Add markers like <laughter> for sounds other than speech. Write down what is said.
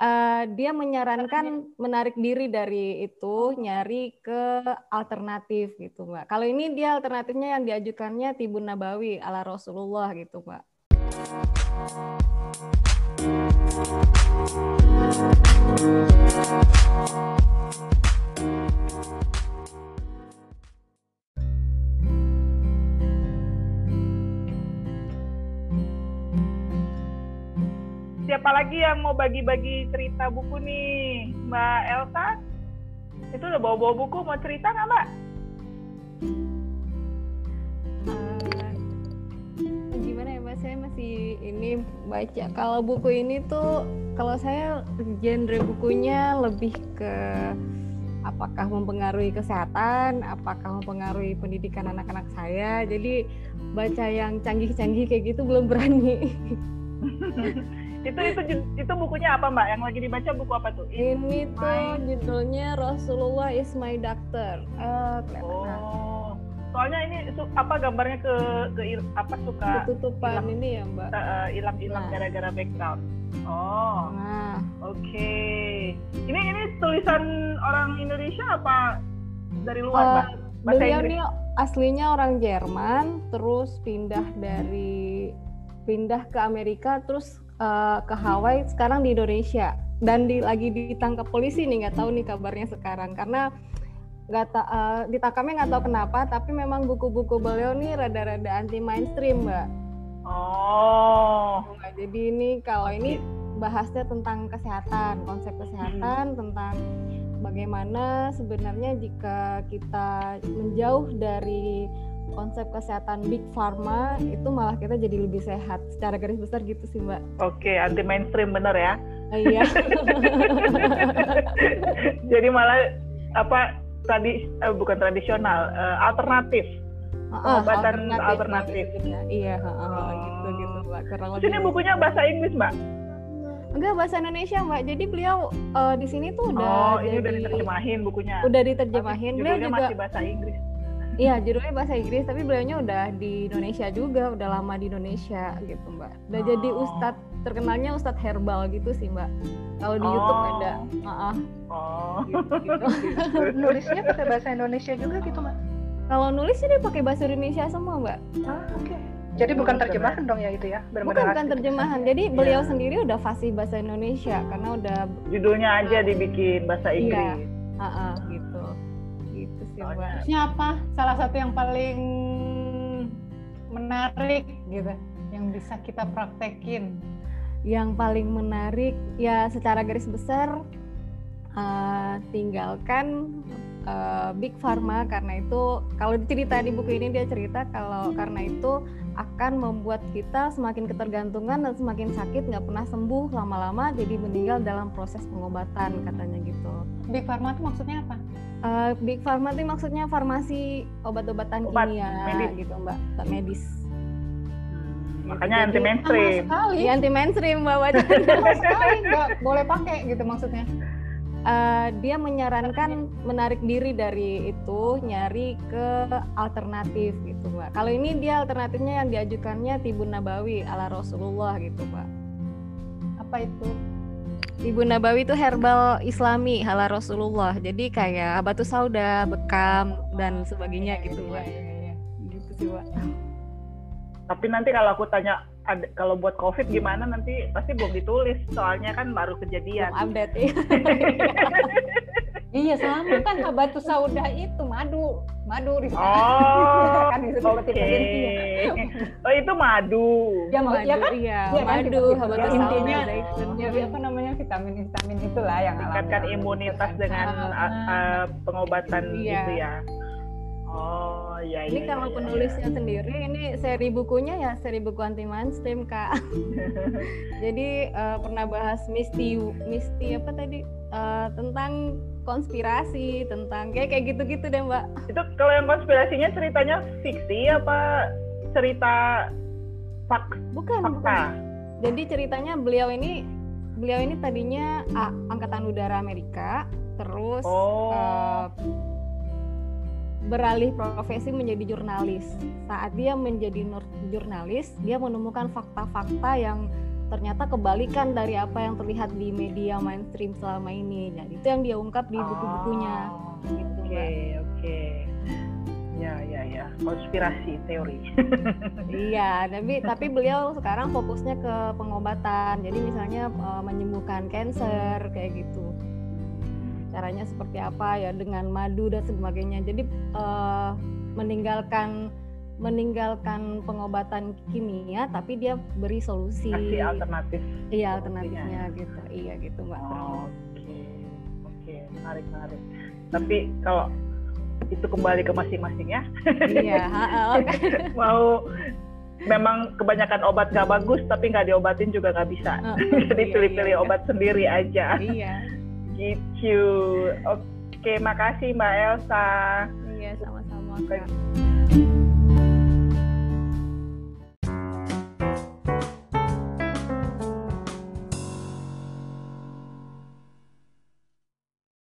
uh, dia menyarankan menarik diri dari itu, nyari ke alternatif gitu, Mbak. Kalau ini dia alternatifnya yang diajukannya Tibun Nabawi ala Rasulullah gitu, Mbak. Lagi yang mau bagi-bagi cerita buku nih Mbak Elsa itu udah bawa-bawa buku mau cerita nggak Mbak? Uh, gimana ya Mbak saya masih ini baca kalau buku ini tuh kalau saya genre bukunya lebih ke apakah mempengaruhi kesehatan, apakah mempengaruhi pendidikan anak-anak saya. Jadi baca yang canggih-canggih kayak gitu belum berani. <laughs> itu itu itu bukunya apa mbak? Yang lagi dibaca buku apa tuh? Ini tuh judulnya Rasulullah is my doctor. Uh, oh. Soalnya ini apa gambarnya ke ke apa suka ketutupan ilang, ini ya mbak. Hilang hilang nah. gara-gara background. Oh. Nah. oke. Okay. ini ini tulisan orang Indonesia apa dari luar uh, mbak Bahasa beliau Inggris? ini aslinya orang Jerman terus pindah dari pindah ke Amerika terus uh, ke Hawaii sekarang di Indonesia dan di, lagi ditangkap polisi nih nggak tahu nih kabarnya sekarang karena nggak ta, uh, ditangkapnya nggak tahu kenapa tapi memang buku-buku beliau nih rada-rada anti mainstream mbak. Oh. Nah, jadi ini kalau ini bahasnya tentang kesehatan konsep kesehatan hmm. tentang bagaimana sebenarnya jika kita menjauh dari konsep kesehatan big pharma itu malah kita jadi lebih sehat secara garis besar gitu sih mbak. Oke anti mainstream bener ya. Oh, iya. <laughs> jadi malah apa tadi uh, bukan tradisional uh, alternatif. Uh, alternatif, alternatif. Ya. Iya, uh, uh, gitu gitu mbak. Kurang lebih. Sini bukunya bahasa Inggris mbak. Enggak bahasa Indonesia mbak. Jadi beliau uh, di sini tuh udah. Oh ini jadi, udah diterjemahin bukunya. Udah diterjemahin. Tapi beliau juga masih bahasa Inggris. Iya, judulnya bahasa Inggris, tapi beliaunya udah di Indonesia juga, udah lama di Indonesia gitu, Mbak. Udah oh. jadi ustadz, terkenalnya ustadz herbal gitu sih, Mbak. Kalau di oh. YouTube ada. Uh-uh. Oh. Gitu, gitu. <laughs> Nulisnya pakai bahasa Indonesia juga gitu, Mbak? Kalau nulis sih dia pakai bahasa Indonesia semua, Mbak. Ah, oke. Okay. Jadi bukan terjemahan dong ya itu ya? Bukan bukan terjemahan. Jadi iya. beliau sendiri udah fasih bahasa Indonesia karena udah judulnya aja dibikin bahasa iya. Inggris. Iya. Uh-uh, gitu sih mbak. Terusnya apa? Salah satu yang paling menarik gitu, yang bisa kita praktekin. Yang paling menarik ya secara garis besar uh, tinggalkan uh, big pharma karena itu kalau cerita di buku ini dia cerita kalau karena itu akan membuat kita semakin ketergantungan dan semakin sakit nggak pernah sembuh lama-lama jadi meninggal dalam proses pengobatan katanya gitu. Big pharma itu maksudnya apa? Uh, big pharma itu maksudnya farmasi obat-obatan Obat, kimia medis. gitu mbak, medis. Hmm, makanya anti mainstream. Iya anti mainstream mbak baca. sekali nggak boleh pakai gitu maksudnya. Uh, dia menyarankan menarik diri dari itu, nyari ke alternatif gitu mbak. Kalau ini dia alternatifnya yang diajukannya Tibun Nabawi ala Rasulullah gitu mbak. Apa itu? Ibu Nabawi itu herbal Islami halal Rasulullah. Jadi kayak batu sauda, bekam dan sebagainya gitu, Mbak. Iya, iya, iya. Gitu sih, Mbak. Tapi nanti kalau aku tanya ada, kalau buat COVID gimana nanti pasti belum ditulis soalnya kan baru kejadian. Belum update ya. <laughs> iya sama kan batu sauda itu madu madu di oh <laughs> kan itu okay. oh itu madu ya madu ya kan iya, ya, madu kan? ya, intinya ya, apa namanya vitamin vitamin itulah yang meningkatkan imunitas dengan uh, uh, pengobatan iya. gitu ya Oh iya. Ini iya, kalau iya, penulisnya iya. sendiri ini seri bukunya ya seri buku anti mainstream kak. <laughs> Jadi uh, pernah bahas misti misti apa tadi uh, tentang konspirasi tentang kayak kayak gitu-gitu deh mbak. Itu kalau yang konspirasinya ceritanya fiksi apa cerita fak bukan fakta? Bukan. Jadi ceritanya beliau ini beliau ini tadinya ah, angkatan udara Amerika terus oh. uh, beralih profesi menjadi jurnalis. Saat dia menjadi jurnalis, dia menemukan fakta-fakta yang ternyata kebalikan dari apa yang terlihat di media mainstream selama ini. Jadi itu yang dia ungkap di buku-bukunya. Oh, gitu, oke, okay, oke. Okay. Ya, ya, ya. Konspirasi teori. <laughs> iya, tapi tapi beliau sekarang fokusnya ke pengobatan. Jadi misalnya uh, menyembuhkan cancer kayak gitu. Caranya seperti apa ya dengan madu dan sebagainya. Jadi uh, meninggalkan meninggalkan pengobatan kimia tapi dia beri solusi. Kasih alternatif iya alternatifnya gitu. Iya gitu mbak. Oke oh, oke. Okay. okay. menarik menarik. Tapi kalau itu kembali ke masing-masing ya iya <laughs> mau memang kebanyakan obat gak bagus tapi nggak diobatin juga nggak bisa. Uh, <laughs> jadi iya, pilih-pilih iya, obat sendiri aja. Iya gitu oke makasih mbak Elsa. Iya sama-sama